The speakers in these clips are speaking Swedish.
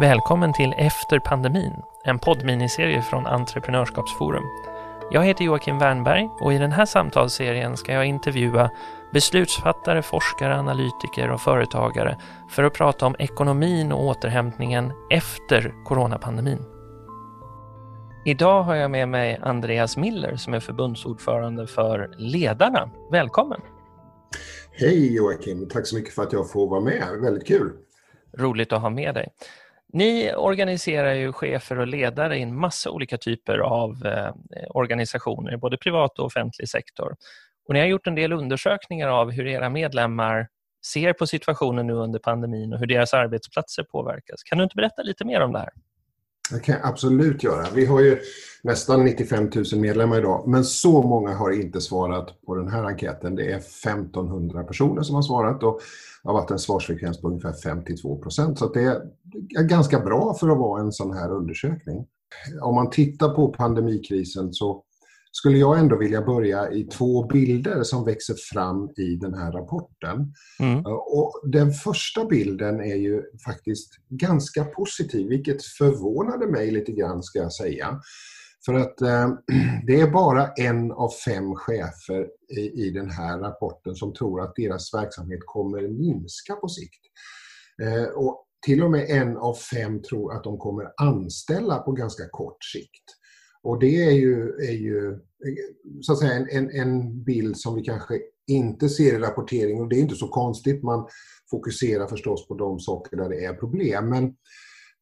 Välkommen till Efter pandemin, en poddminiserie från Entreprenörskapsforum. Jag heter Joakim Wernberg och i den här samtalsserien ska jag intervjua beslutsfattare, forskare, analytiker och företagare för att prata om ekonomin och återhämtningen efter coronapandemin. Idag har jag med mig Andreas Miller som är förbundsordförande för Ledarna. Välkommen! Hej Joakim, tack så mycket för att jag får vara med. Väldigt kul! Roligt att ha med dig. Ni organiserar ju chefer och ledare i en massa olika typer av eh, organisationer, både privat och offentlig sektor. Och ni har gjort en del undersökningar av hur era medlemmar ser på situationen nu under pandemin och hur deras arbetsplatser påverkas. Kan du inte berätta lite mer om det här? Det kan jag absolut göra. Vi har ju nästan 95 000 medlemmar idag, men så många har inte svarat på den här enkäten. Det är 1500 personer som har svarat och det har varit en svarsfrekvens på ungefär 52 procent. Så det är ganska bra för att vara en sån här undersökning. Om man tittar på pandemikrisen så skulle jag ändå vilja börja i två bilder som växer fram i den här rapporten. Mm. Och den första bilden är ju faktiskt ganska positiv, vilket förvånade mig lite grann ska jag säga. För att eh, det är bara en av fem chefer i, i den här rapporten som tror att deras verksamhet kommer minska på sikt. Eh, och till och med en av fem tror att de kommer anställa på ganska kort sikt. Och det är ju, är ju så att säga en, en, en bild som vi kanske inte ser i rapporteringen. och det är inte så konstigt. Man fokuserar förstås på de saker där det är problem. Men,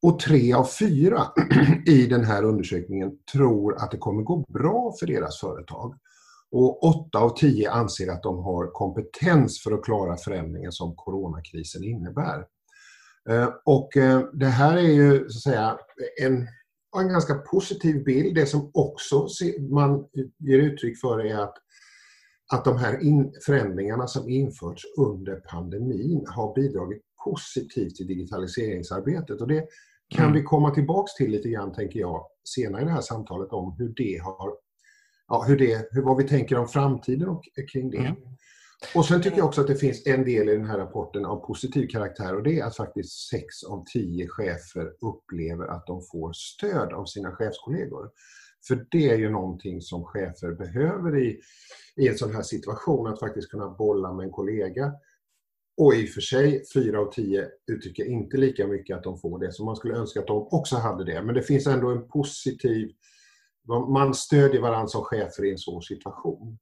och tre av fyra i den här undersökningen tror att det kommer gå bra för deras företag. Och åtta av tio anser att de har kompetens för att klara förändringen som coronakrisen innebär. Eh, och eh, det här är ju så att säga en en ganska positiv bild. Det som också man ger uttryck för är att, att de här in, förändringarna som införts under pandemin har bidragit positivt till digitaliseringsarbetet. Och det kan mm. vi komma tillbaks till lite grann, tänker jag, senare i det här samtalet om hur det har ja, hur det, hur, vad vi tänker om framtiden och kring det. Mm. Och sen tycker jag också att det finns en del i den här rapporten av positiv karaktär och det är att faktiskt 6 av 10 chefer upplever att de får stöd av sina chefskollegor. För det är ju någonting som chefer behöver i, i en sån här situation, att faktiskt kunna bolla med en kollega. Och i och för sig, 4 av 10 uttrycker inte lika mycket att de får det, så man skulle önska att de också hade det. Men det finns ändå en positiv man stödjer varandra som chefer i en svår situation.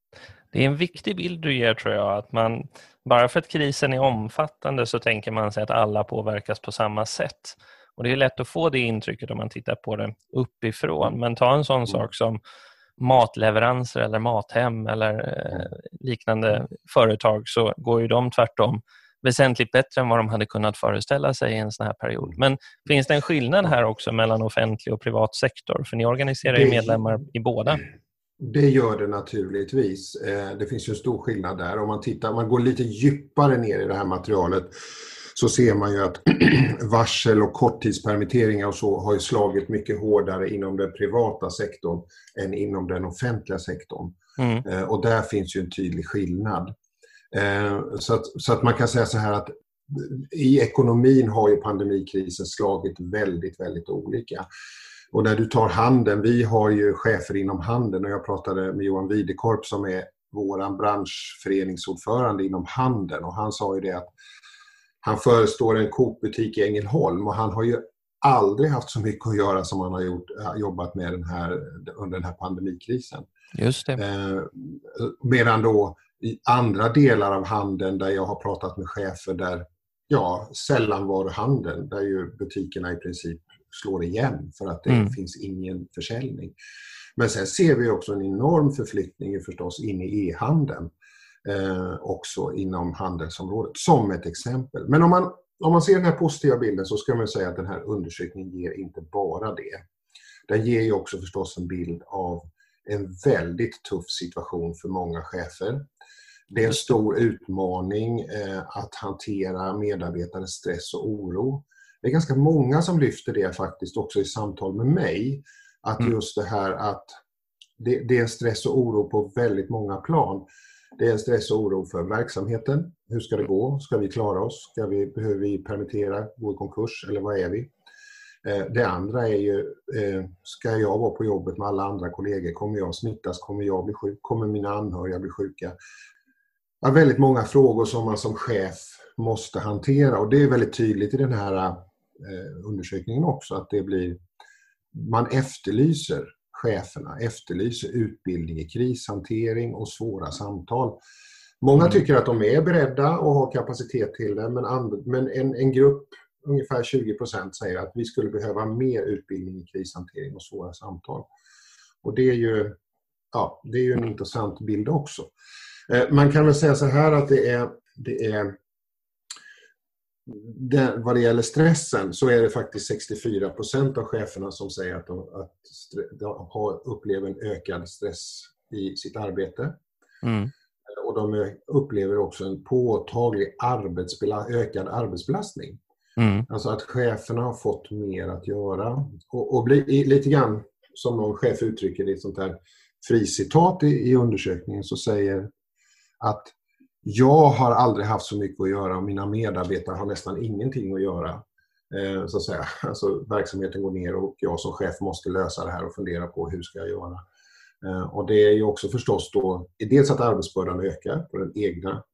Det är en viktig bild du ger tror jag, att man bara för att krisen är omfattande så tänker man sig att alla påverkas på samma sätt. Och Det är lätt att få det intrycket om man tittar på det uppifrån. Men ta en sån mm. sak som matleveranser eller Mathem eller eh, liknande företag så går ju de tvärtom väsentligt bättre än vad de hade kunnat föreställa sig i en sån här period. Men finns det en skillnad här också mellan offentlig och privat sektor? För ni organiserar ju medlemmar i båda. Det gör det naturligtvis. Eh, det finns ju en stor skillnad där. Om man, tittar, man går lite djupare ner i det här materialet så ser man ju att varsel och korttidspermitteringar och så har slagit mycket hårdare inom den privata sektorn än inom den offentliga sektorn. Mm. Eh, och där finns ju en tydlig skillnad. Eh, så att, så att man kan säga så här att i ekonomin har ju pandemikrisen slagit väldigt, väldigt olika. Och när du tar handeln, vi har ju chefer inom handeln och jag pratade med Johan Widekorp som är vår branschföreningsordförande inom handeln och han sa ju det att han förestår en Coop-butik i Ängelholm och han har ju aldrig haft så mycket att göra som han har gjort, jobbat med den här, under den här pandemikrisen. Just det. Eh, medan då i andra delar av handeln där jag har pratat med chefer där, ja, sällanvaruhandeln, där ju butikerna i princip slår igen för att det mm. finns ingen försäljning. Men sen ser vi också en enorm förflyttning förstås in i e-handeln. Eh, också inom handelsområdet, som ett exempel. Men om man, om man ser den här positiva bilden så ska man säga att den här undersökningen ger inte bara det. Den ger ju också förstås en bild av en väldigt tuff situation för många chefer. Det är en stor utmaning eh, att hantera medarbetares stress och oro. Det är ganska många som lyfter det faktiskt också i samtal med mig. Att mm. just det här att det, är en stress och oro på väldigt många plan. Det är en stress och oro för verksamheten. Hur ska det gå? Ska vi klara oss? Ska vi, behöver vi permittera, gå i konkurs eller vad är vi? Eh, det andra är ju, eh, ska jag vara på jobbet med alla andra kollegor? Kommer jag smittas? Kommer jag bli sjuk? Kommer mina anhöriga bli sjuka? Ja, väldigt många frågor som man som chef måste hantera och det är väldigt tydligt i den här eh, undersökningen också att det blir man efterlyser cheferna, efterlyser utbildning i krishantering och svåra samtal. Många mm. tycker att de är beredda och har kapacitet till det men, men en, en grupp, ungefär 20% säger att vi skulle behöva mer utbildning i krishantering och svåra samtal. Och det är ju, ja, det är ju en intressant bild också. Eh, man kan väl säga så här att det är, det är det, vad det gäller stressen så är det faktiskt 64 procent av cheferna som säger att de, att de har, upplever en ökad stress i sitt arbete. Mm. Och de upplever också en påtaglig arbetsbela, ökad arbetsbelastning. Mm. Alltså att cheferna har fått mer att göra. Och, och bli, lite grann som någon chef uttrycker det i ett sånt här fricitat i, i undersökningen så säger att jag har aldrig haft så mycket att göra och mina medarbetare har nästan ingenting att göra. Eh, så att säga. Alltså, verksamheten går ner och jag som chef måste lösa det här och fundera på hur ska jag göra. Eh, och det är ju också förstås då, dels att arbetsbördan ökar på den egna,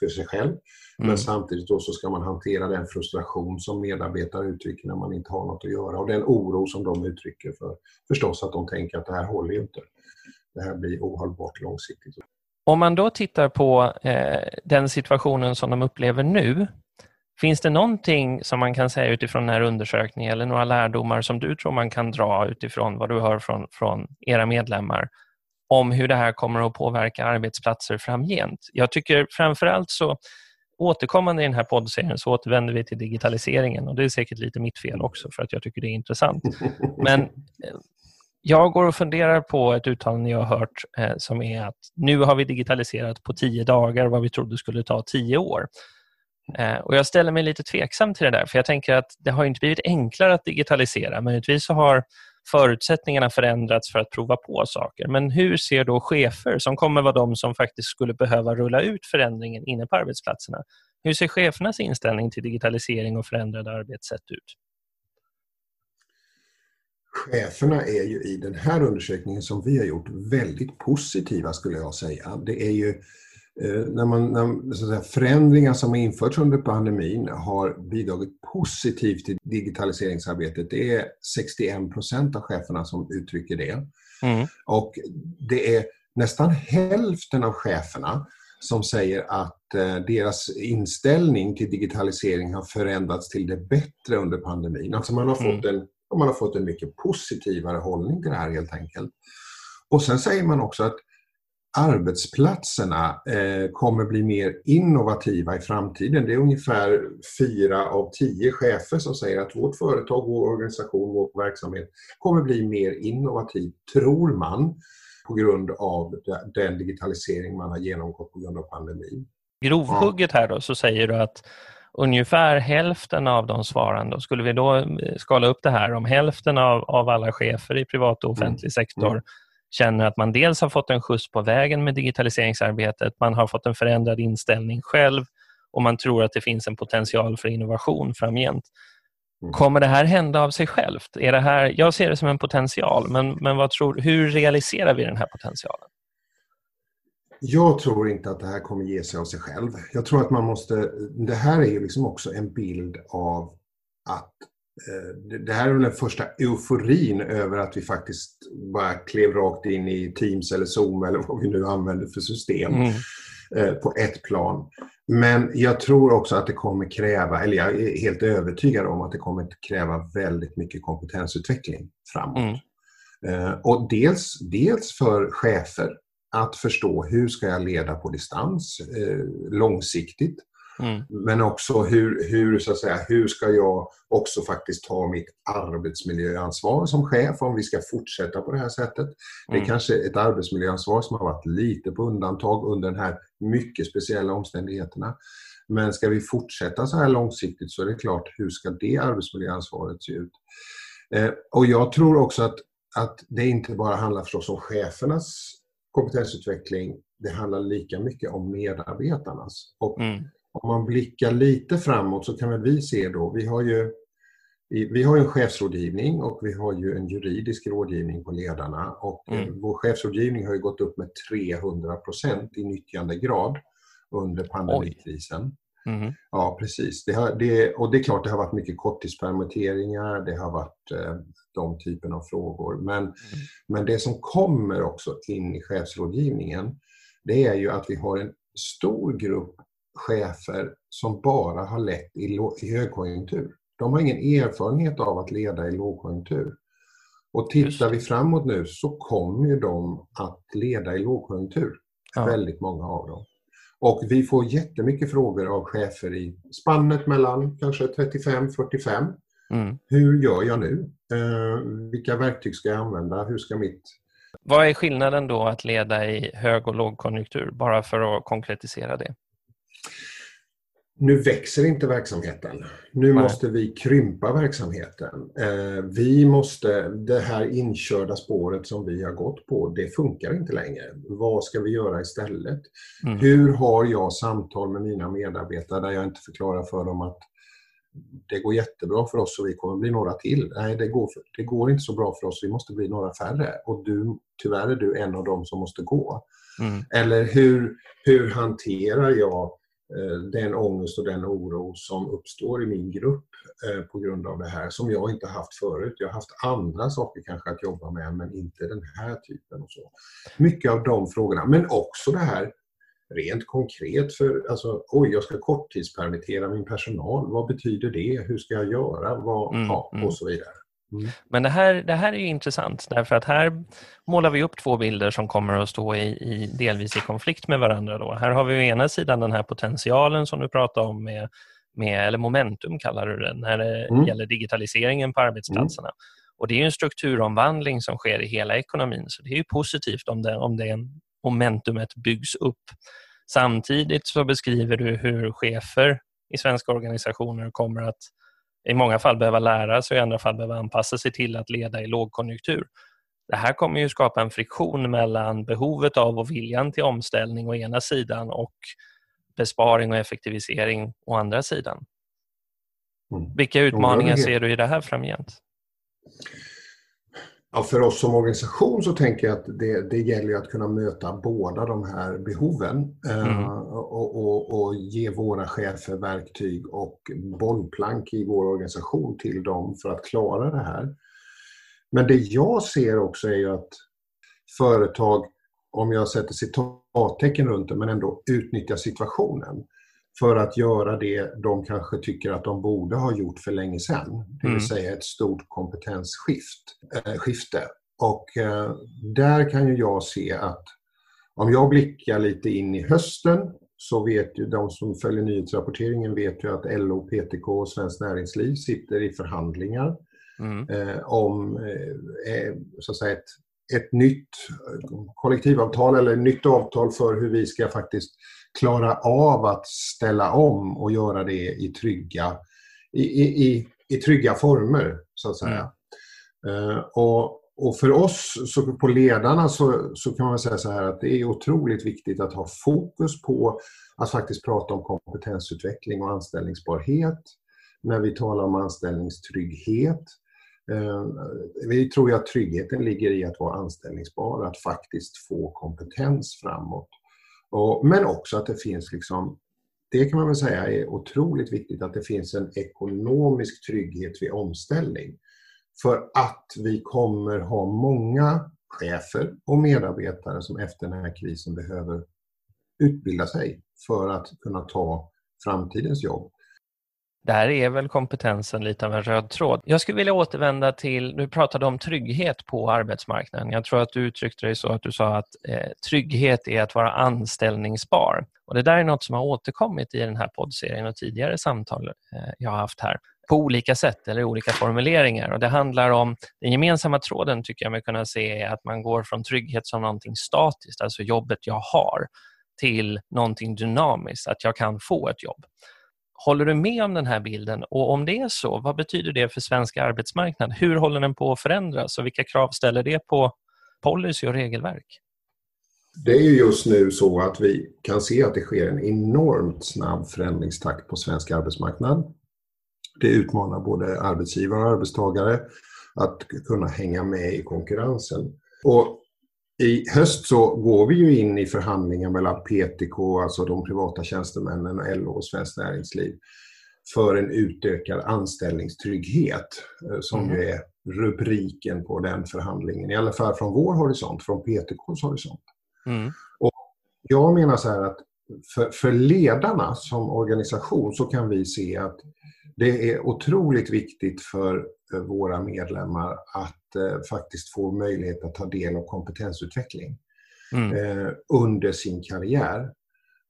för sig själv, mm. men samtidigt då så ska man hantera den frustration som medarbetare uttrycker när man inte har något att göra och den oro som de uttrycker för förstås att de tänker att det här håller ju inte. Det här blir ohållbart långsiktigt. Om man då tittar på eh, den situationen som de upplever nu, finns det någonting som man kan säga utifrån den här undersökningen eller några lärdomar som du tror man kan dra utifrån vad du hör från, från era medlemmar om hur det här kommer att påverka arbetsplatser framgent? Jag tycker framförallt så återkommande i den här poddserien så återvänder vi till digitaliseringen och det är säkert lite mitt fel också för att jag tycker det är intressant. Men eh, jag går och funderar på ett uttalande jag har hört eh, som är att nu har vi digitaliserat på tio dagar vad vi trodde skulle ta tio år. Eh, och Jag ställer mig lite tveksam till det där för jag tänker att det har inte blivit enklare att digitalisera. Möjligtvis så har förutsättningarna förändrats för att prova på saker. Men hur ser då chefer, som kommer vara de som faktiskt skulle behöva rulla ut förändringen inne på arbetsplatserna, hur ser chefernas inställning till digitalisering och förändrade arbetssätt ut? Cheferna är ju i den här undersökningen som vi har gjort väldigt positiva skulle jag säga. Det är ju eh, när man, när, säga, förändringar som har införts under pandemin har bidragit positivt till digitaliseringsarbetet. Det är 61 procent av cheferna som uttrycker det. Mm. Och det är nästan hälften av cheferna som säger att eh, deras inställning till digitalisering har förändrats till det bättre under pandemin. Alltså man har fått mm. en och man har fått en mycket positivare hållning till det här helt enkelt. Och sen säger man också att arbetsplatserna eh, kommer bli mer innovativa i framtiden. Det är ungefär fyra av tio chefer som säger att vårt företag, vår organisation, vår verksamhet kommer bli mer innovativ, tror man, på grund av den digitalisering man har genomgått på grund av pandemin. Grovhugget här då så säger du att ungefär hälften av de svarande, skulle vi då eh, skala upp det här, om hälften av, av alla chefer i privat och offentlig mm. sektor mm. känner att man dels har fått en skjuts på vägen med digitaliseringsarbetet, man har fått en förändrad inställning själv och man tror att det finns en potential för innovation framgent. Mm. Kommer det här hända av sig självt? Är det här, jag ser det som en potential, men, men vad tror, hur realiserar vi den här potentialen? Jag tror inte att det här kommer ge sig av sig själv. Jag tror att man måste... Det här är ju liksom också en bild av att eh, det här är den första euforin över att vi faktiskt bara klev rakt in i Teams eller Zoom eller vad vi nu använder för system mm. Eh, på ett plan. Men jag tror också att det kommer kräva, eller jag är helt övertygad om att det kommer kräva väldigt mycket kompetensutveckling framåt. Mm. Eh, och dels, dels för chefer att förstå hur ska jag leda på distans eh, långsiktigt. Mm. Men också hur, hur, så att säga, hur ska jag också faktiskt ta mitt arbetsmiljöansvar som chef om vi ska fortsätta på det här sättet. Mm. Det är mm. kanske ett arbetsmiljöansvar som har varit lite på undantag under de här mycket speciella omständigheterna. Men ska vi fortsätta så här långsiktigt så är det klart, hur ska det arbetsmiljöansvaret se ut? Eh, och jag tror också att, att det inte bara handlar förstås om chefernas kompetensutveckling, det handlar lika mycket om medarbetarnas. Och mm. Om man blickar lite framåt så kan vi se då, vi har ju vi har en chefsrådgivning och vi har ju en juridisk rådgivning på ledarna och mm. vår chefsrådgivning har ju gått upp med 300% i nyttjandegrad under pandemikrisen. Mm. Ja, precis. Det har, det, och det är klart, det har varit mycket korttidspermitteringar, det har varit eh, de typen av frågor. Men, mm. men det som kommer också in i chefsrådgivningen, det är ju att vi har en stor grupp chefer som bara har lett i, i högkonjunktur. De har ingen erfarenhet av att leda i lågkonjunktur. Och tittar vi framåt nu så kommer ju de att leda i lågkonjunktur. Ja. Väldigt många av dem. Och vi får jättemycket frågor av chefer i spannet mellan kanske 35-45. Mm. Hur gör jag nu? Eh, vilka verktyg ska jag använda? Hur ska mitt... Vad är skillnaden då att leda i hög och lågkonjunktur? Bara för att konkretisera det nu växer inte verksamheten. Nu Nej. måste vi krympa verksamheten. Eh, vi måste, det här inkörda spåret som vi har gått på, det funkar inte längre. Vad ska vi göra istället? Mm. Hur har jag samtal med mina medarbetare där jag inte förklarar för dem att det går jättebra för oss och vi kommer bli några till. Nej, det går, det går inte så bra för oss, vi måste bli några färre. Och du, tyvärr är du en av dem som måste gå. Mm. Eller hur, hur hanterar jag Eh, den ångest och den oro som uppstår i min grupp eh, på grund av det här som jag inte haft förut. Jag har haft andra saker kanske att jobba med men inte den här typen och så. Mycket av de frågorna men också det här rent konkret för alltså, oj jag ska korttidspermittera min personal. Vad betyder det? Hur ska jag göra? Vad, mm, ja, och mm. så vidare. Mm. Men det här, det här är intressant därför att här målar vi upp två bilder som kommer att stå i, i delvis i konflikt med varandra. Då. Här har vi å ena sidan den här potentialen som du pratade om med, med eller momentum kallar du det, när det mm. gäller digitaliseringen på arbetsplatserna. Mm. Och Det är en strukturomvandling som sker i hela ekonomin så det är positivt om det, om det momentumet byggs upp. Samtidigt så beskriver du hur chefer i svenska organisationer kommer att i många fall behöva lära sig och i andra fall behöva anpassa sig till att leda i lågkonjunktur. Det här kommer ju skapa en friktion mellan behovet av och viljan till omställning å ena sidan och besparing och effektivisering å andra sidan. Mm. Vilka utmaningar ser du i det här framgent? Ja, för oss som organisation så tänker jag att det, det gäller att kunna möta båda de här behoven eh, mm. uh, och, och, och, ge våra chefer verktyg och bollplank i vår organisation till dem för att klara det här. Men det jag ser också är ju att företag, om jag sätter citattecken runt det, men ändå utnyttjar situationen för att göra det de kanske tycker att de borde ha gjort för länge sedan. Det vill mm. säga ett stort kompetensskifte. Eh, och eh, där kan ju jag se att om jag blickar lite in i hösten så vet ju de som följer nyhetsrapporteringen vet ju att LO, PTK och Svenskt Näringsliv sitter i förhandlingar mm. eh, om eh, eh så att säga ett, ett nytt kollektivavtal eller ett nytt avtal för hur vi ska faktiskt klara av att ställa om och göra det i trygga, i, i, i, trygga former, så att säga. Mm. Uh, och, och för oss så på ledarna så, så kan man säga så här att det är otroligt viktigt att ha fokus på att faktiskt prata om kompetensutveckling och anställningsbarhet när vi talar om anställningstrygghet. Eh, vi tror ju att tryggheten ligger i att vara anställningsbar, att faktiskt få kompetens framåt. Men också att det finns liksom det kan man väl säga är otroligt viktigt att det finns en ekonomisk trygghet vid omställning. För att vi kommer ha många chefer och medarbetare som efter den här krisen behöver utbilda sig för att kunna ta framtidens jobb. Där är väl kompetensen lite av en röd tråd. Jag skulle vilja återvända till, du pratade om trygghet på arbetsmarknaden. Jag tror att du uttryckte dig så att du sa att eh, trygghet är att vara anställningsbar. Och Det där är något som har återkommit i den här poddserien och tidigare samtal eh, jag har haft här på olika sätt eller olika formuleringar. Och Det handlar om, den gemensamma tråden tycker jag mig kunna se är att man går från trygghet som någonting statiskt, alltså jobbet jag har, till någonting dynamiskt, att jag kan få ett jobb. Håller du med om den här bilden? Och om det är så, vad betyder det för svensk arbetsmarknad? Hur håller den på att förändras och vilka krav ställer det på policy och regelverk? Det är ju just nu så att vi kan se att det sker en enormt snabb förändringstakt på svensk arbetsmarknad. Det utmanar både arbetsgivare och arbetstagare att kunna hänga med i konkurrensen. Och i höst så går vi ju in i förhandlingar mellan PTK, alltså de privata tjänstemännen, och LO och Svenskt Näringsliv för en utökad anställningstrygghet eh, som mm. ju är rubriken på den förhandlingen. I alla fall från vår horisont, från PTKs horisont. Mm. Och jag menar så här att för, för ledarna som organisation så kan vi se att det är otroligt viktigt för eh, våra medlemmar att faktiskt få möjlighet att ta del av kompetensutveckling mm. eh, under sin karriär.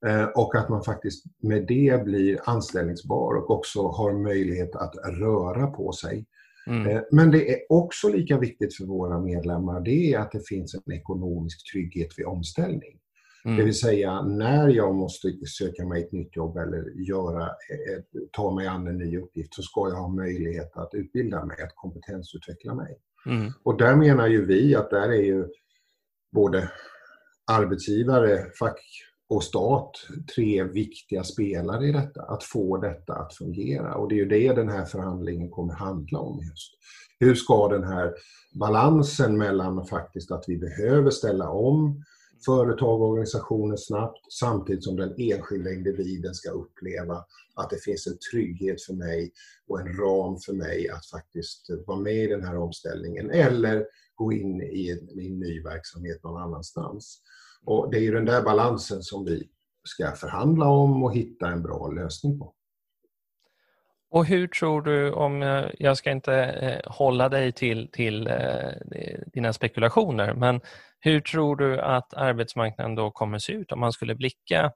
Eh, och att man faktiskt med det blir anställningsbar och också har möjlighet att röra på sig. Mm. Eh, men det är också lika viktigt för våra medlemmar, det är att det finns en ekonomisk trygghet vid omställning. Mm. Det vill säga när jag måste söka mig ett nytt jobb eller göra, ta mig an en ny uppgift så ska jag ha möjlighet att utbilda mig, att kompetensutveckla mig. Mm. Och där menar ju vi att där är ju både arbetsgivare, fack och stat tre viktiga spelare i detta, att få detta att fungera. Och det är ju det den här förhandlingen kommer handla om just. Hur ska den här balansen mellan faktiskt att vi behöver ställa om företag och organisationer snabbt samtidigt som den enskilda individen ska uppleva att det finns en trygghet för mig och en ram för mig att faktiskt vara med i den här omställningen eller gå in i en, i en ny verksamhet någon annanstans. Och det är ju den där balansen som vi ska förhandla om och hitta en bra lösning på. Och hur tror du, om eh, jag ska inte eh, hålla dig till, till eh, dina spekulationer, men hur tror du att arbetsmarknaden då kommer se ut om man skulle blicka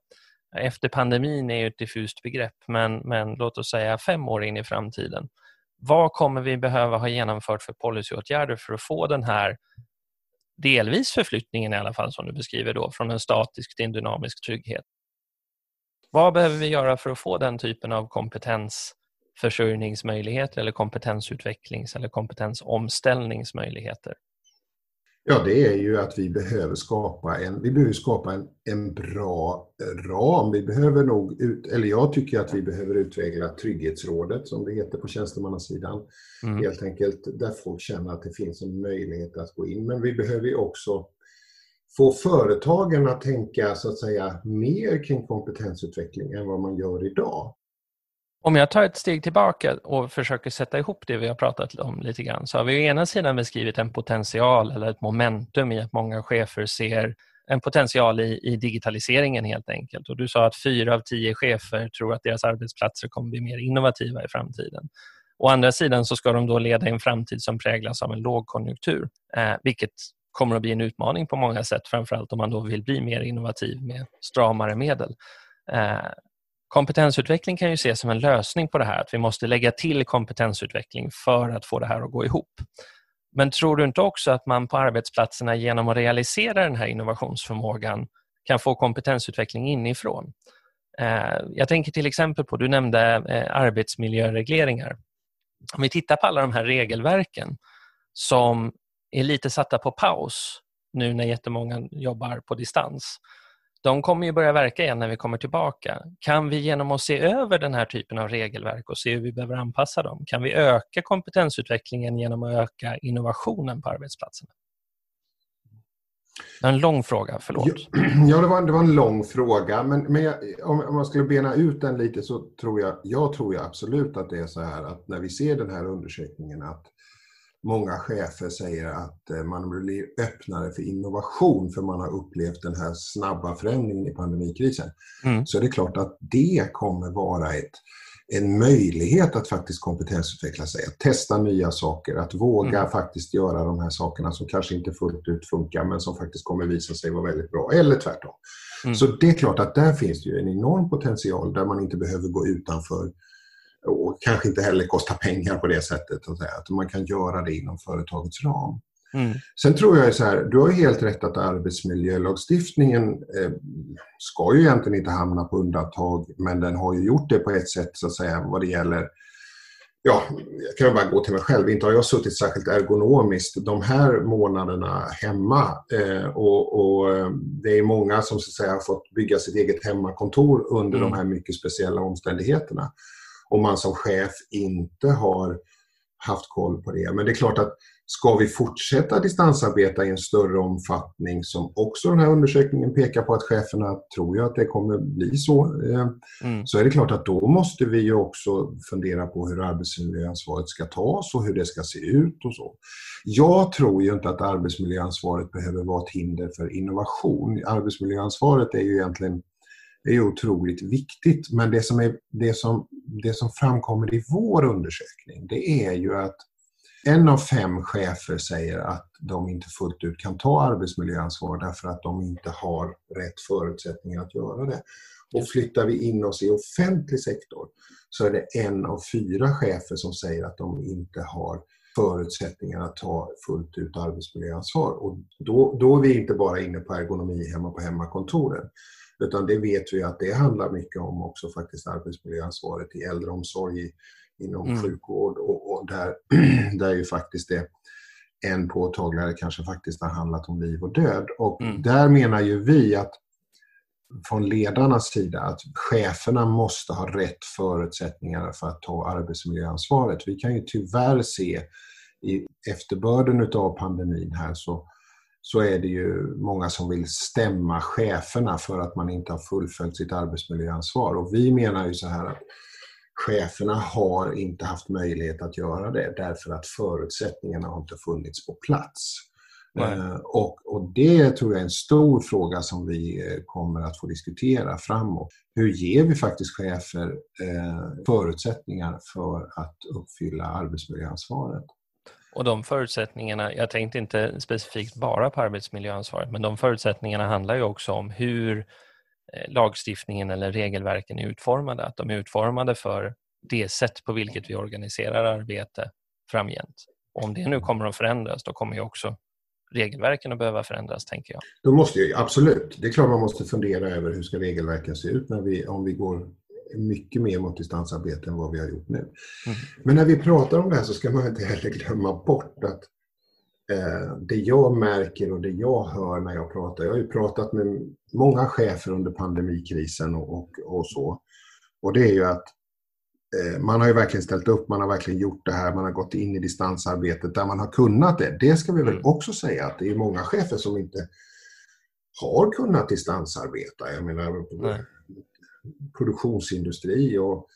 efter pandemin är ju ett diffust begrepp, men, men låt oss säga fem år in i framtiden. Vad kommer vi behöva ha genomfört för policyåtgärder för att få den här delvis förflyttningen i alla fall som du beskriver då, från en statisk till en dynamisk trygghet? Vad behöver vi göra för att få den typen av kompetens kompetensförsörjningsmöjligheter eller kompetensutvecklings eller kompetensomställningsmöjligheter? Ja, det är ju att vi behöver skapa en, vi behöver skapa en, en bra ram. Vi behöver nog, ut, eller jag tycker att vi behöver utveckla Trygghetsrådet, som det heter på tjänstemannasidan. Mm. Helt enkelt där folk känner att det finns en möjlighet att gå in. Men vi behöver också få företagen att tänka så att säga mer kring kompetensutveckling än vad man gör idag. Om jag tar ett steg tillbaka och försöker sätta ihop det vi har pratat om lite grann så har vi å ena sidan beskrivit en potential eller ett momentum i att många chefer ser en potential i, i digitaliseringen helt enkelt. Och du sa att fyra av tio chefer tror att deras arbetsplatser kommer bli mer innovativa i framtiden. Å andra sidan så ska de då leda en framtid som präglas av en lågkonjunktur, eh, vilket kommer att bli en utmaning på många sätt, framförallt om man då vill bli mer innovativ med stramare medel. Eh, Kompetensutveckling kan ju ses som en lösning på det här, att vi måste lägga till kompetensutveckling för att få det här att gå ihop. Men tror du inte också att man på arbetsplatserna genom att realisera den här innovationsförmågan kan få kompetensutveckling inifrån? Eh, jag tänker till exempel på, du nämnde eh, arbetsmiljöregleringar. Om vi tittar på alla de här regelverken som är lite satta på paus nu när jättemånga jobbar på distans de kommer ju börja verka igen när vi kommer tillbaka. Kan vi genom att se över den här typen av regelverk och se hur vi behöver anpassa dem, kan vi öka kompetensutvecklingen genom att öka innovationen på arbetsplatserna? En lång fråga, förlåt. Ja, det var, det var en lång fråga, men, men jag, om, om man skulle bena ut den lite så tror jag, jag tror jag absolut att det är så här att när vi ser den här undersökningen att många chefer säger att eh, man blir öppnare för innovation för man har upplevt den här snabba förändringen i pandemikrisen. Mm. Så är det klart att det kommer vara ett, en möjlighet att faktiskt kompetensutveckla sig, att testa nya saker, att våga mm. faktiskt göra de här sakerna som kanske inte fullt ut funkar men som faktiskt kommer visa sig vara väldigt bra, eller tvärtom. Mm. Så det är klart att där finns det ju en enorm potential där man inte behöver gå utanför och kanske inte heller kostar pengar på det sättet. Att man kan göra det inom företagets ram. Mm. Sen tror jag så här, du har helt rätt att arbetsmiljölagstiftningen eh, ska ju egentligen inte hamna på undantag, men den har ju gjort det på ett sätt så att säga vad det gäller Ja, jag kan bara gå till mig själv. Inte har jag suttit särskilt ergonomiskt de här månaderna hemma. Eh, och, och, eh, Det är många som så att säga, har fått bygga sitt eget hemmakontor under mm. de här mycket speciella omständigheterna. Om man som chef inte har haft koll på det. Men det är klart att ska vi fortsätta distansarbeta i en större omfattning som också den här undersökningen pekar på att cheferna tror ju att det kommer bli så. Eh, mm. Så är det klart att då måste vi ju också fundera på hur arbetsmiljöansvaret ska tas och hur det ska se ut och så. Jag tror ju inte att arbetsmiljöansvaret behöver vara ett hinder för innovation. Arbetsmiljöansvaret är ju egentligen är otroligt viktigt. Men det som, är, det, som, det som framkommer i vår undersökning det är ju att en av fem chefer säger att de inte fullt ut kan ta arbetsmiljöansvar därför att de inte har rätt förutsättningar att göra det. Och flyttar vi in oss i offentlig sektor så är det en av fyra chefer som säger att de inte har förutsättningar att ta fullt ut arbetsmiljöansvar. Och då, då är vi inte bara inne på ergonomi hemma på hemmakontoren. Utan det vet vi att det handlar mycket om också faktiskt arbetsmiljöansvaret i äldreomsorg, inom mm. sjukvård och, och, där, där ju faktiskt det en påtagligare kanske faktiskt har handlat om liv och död. Och mm. där menar ju vi att från ledarnas sida att cheferna måste ha rätt förutsättningar för att ta arbetsmiljöansvaret. Vi kan ju tyvärr se i efterbörden av pandemin här så så är det ju många som vill stämma cheferna för att man inte har fullföljt sitt arbetsmiljöansvar. Och vi menar ju så här att cheferna har inte haft möjlighet att göra det därför att förutsättningarna har inte funnits på plats. Eh, och, och, det tror jag är en stor fråga som vi eh, kommer att få diskutera framåt. Hur ger vi faktiskt chefer eh, förutsättningar för att uppfylla arbetsmiljöansvaret? Och de förutsättningarna, jag tänkte inte specifikt bara på arbetsmiljöansvaret, men de förutsättningarna handlar ju också om hur eh, lagstiftningen eller regelverken är utformade. Att de är utformade för det sätt på vilket vi organiserar arbete framgent. Och om det nu kommer att förändras, då kommer ju också regelverken att behöva förändras, tänker jag. Då måste ju, absolut. Det är klart man måste fundera över hur ska regelverken se ut när vi, om vi går mycket mer mot distansarbete än vad vi har gjort nu. Mm. Men när vi pratar om det här så ska man inte heller glömma bort att eh, det jag märker och det jag hör när jag pratar, jag har ju pratat med många chefer under pandemikrisen och, och, och så, och det är ju att eh, man har ju verkligen ställt upp, man har verkligen gjort det här, man har gått in i distansarbetet där man har kunnat det. Det ska vi väl mm. också säga att det är många chefer som inte har kunnat distansarbeta. Jag menar, Nej produktionsindustri och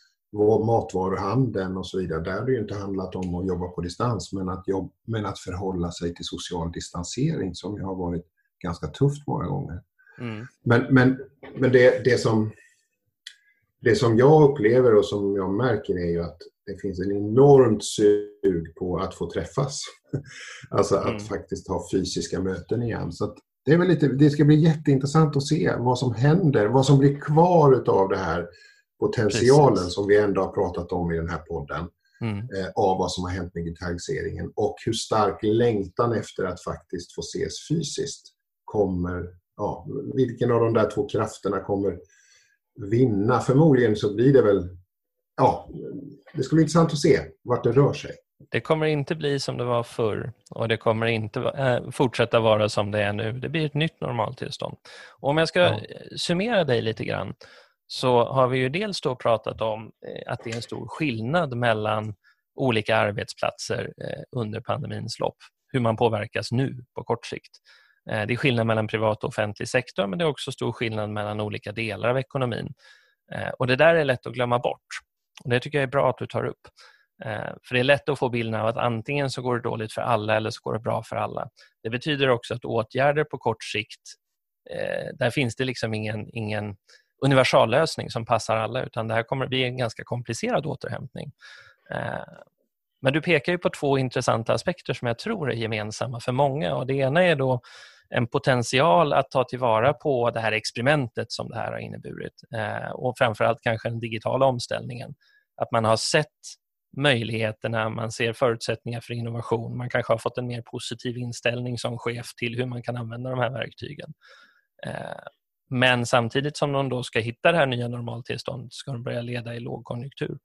matvaruhandeln och så vidare. Där har det ju inte handlat om att jobba på distans men att, jobb, men att förhålla sig till social distansering som ju har varit ganska tufft många gånger. Mm. Men, men, men det, det, som, det som jag upplever och som jag märker är ju att det finns en enormt sug på att få träffas. alltså att mm. faktiskt ha fysiska möten igen. Så det, är väl lite, det ska bli jätteintressant att se vad som händer, vad som blir kvar av det här potentialen Precis. som vi ändå har pratat om i den här podden. Mm. Eh, av vad som har hänt med digitaliseringen och hur stark längtan efter att faktiskt få ses fysiskt kommer, ja, vilken av de där två krafterna kommer vinna? Förmodligen så blir det väl, ja, det ska bli intressant att se vart det rör sig. Det kommer inte bli som det var förr och det kommer inte äh, fortsätta vara som det är nu. Det blir ett nytt normaltillstånd. Och om jag ska ja. summera dig lite grann så har vi ju dels då pratat om eh, att det är en stor skillnad mellan olika arbetsplatser eh, under pandemins lopp, hur man påverkas nu på kort sikt. Det är skillnad mellan privat och offentlig sektor men det är också stor skillnad mellan olika delar av ekonomin. Och Det där är lätt att glömma bort. Och Det tycker jag är bra att du tar upp. Eh, för det är lätt att få bilden av att antingen så går det dåligt för alla eller så går det bra för alla. Det betyder också att åtgärder på kort sikt, eh, där finns det liksom ingen, ingen universallösning som passar alla utan det här kommer att bli en ganska komplicerad återhämtning. Eh, men du pekar ju på två intressanta aspekter som jag tror är gemensamma för många och det ena är då en potential att ta tillvara på det här experimentet som det här har inneburit och framförallt kanske den digitala omställningen. Att man har sett möjligheterna, man ser förutsättningar för innovation, man kanske har fått en mer positiv inställning som chef till hur man kan använda de här verktygen. Eh, men samtidigt som de då ska hitta det här nya normaltillståndet ska de börja leda i lågkonjunktur.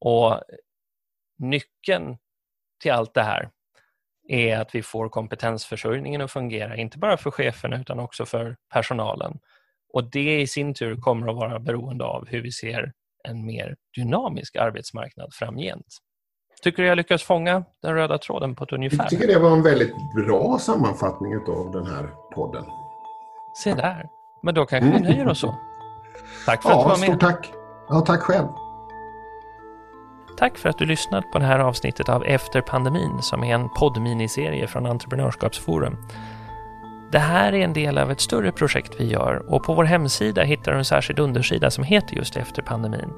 Och nyckeln till allt det här är att vi får kompetensförsörjningen att fungera, inte bara för cheferna utan också för personalen. Och det i sin tur kommer att vara beroende av hur vi ser en mer dynamisk arbetsmarknad framgent. Tycker du jag lyckas fånga den röda tråden på ett ungefär? Jag tycker det var en väldigt bra sammanfattning av den här podden. Se där. Men då kanske vi nöjer oss så. Tack för ja, att du var med. Stort tack. Ja, tack själv. Tack för att du lyssnat på det här avsnittet av Efter pandemin som är en poddminiserie från Entreprenörskapsforum. Det här är en del av ett större projekt vi gör och på vår hemsida hittar du en särskild undersida som heter just Efter pandemin.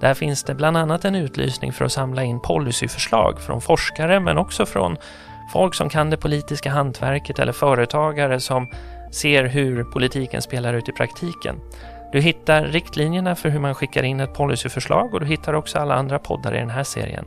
Där finns det bland annat en utlysning för att samla in policyförslag från forskare men också från folk som kan det politiska hantverket eller företagare som ser hur politiken spelar ut i praktiken. Du hittar riktlinjerna för hur man skickar in ett policyförslag och du hittar också alla andra poddar i den här serien.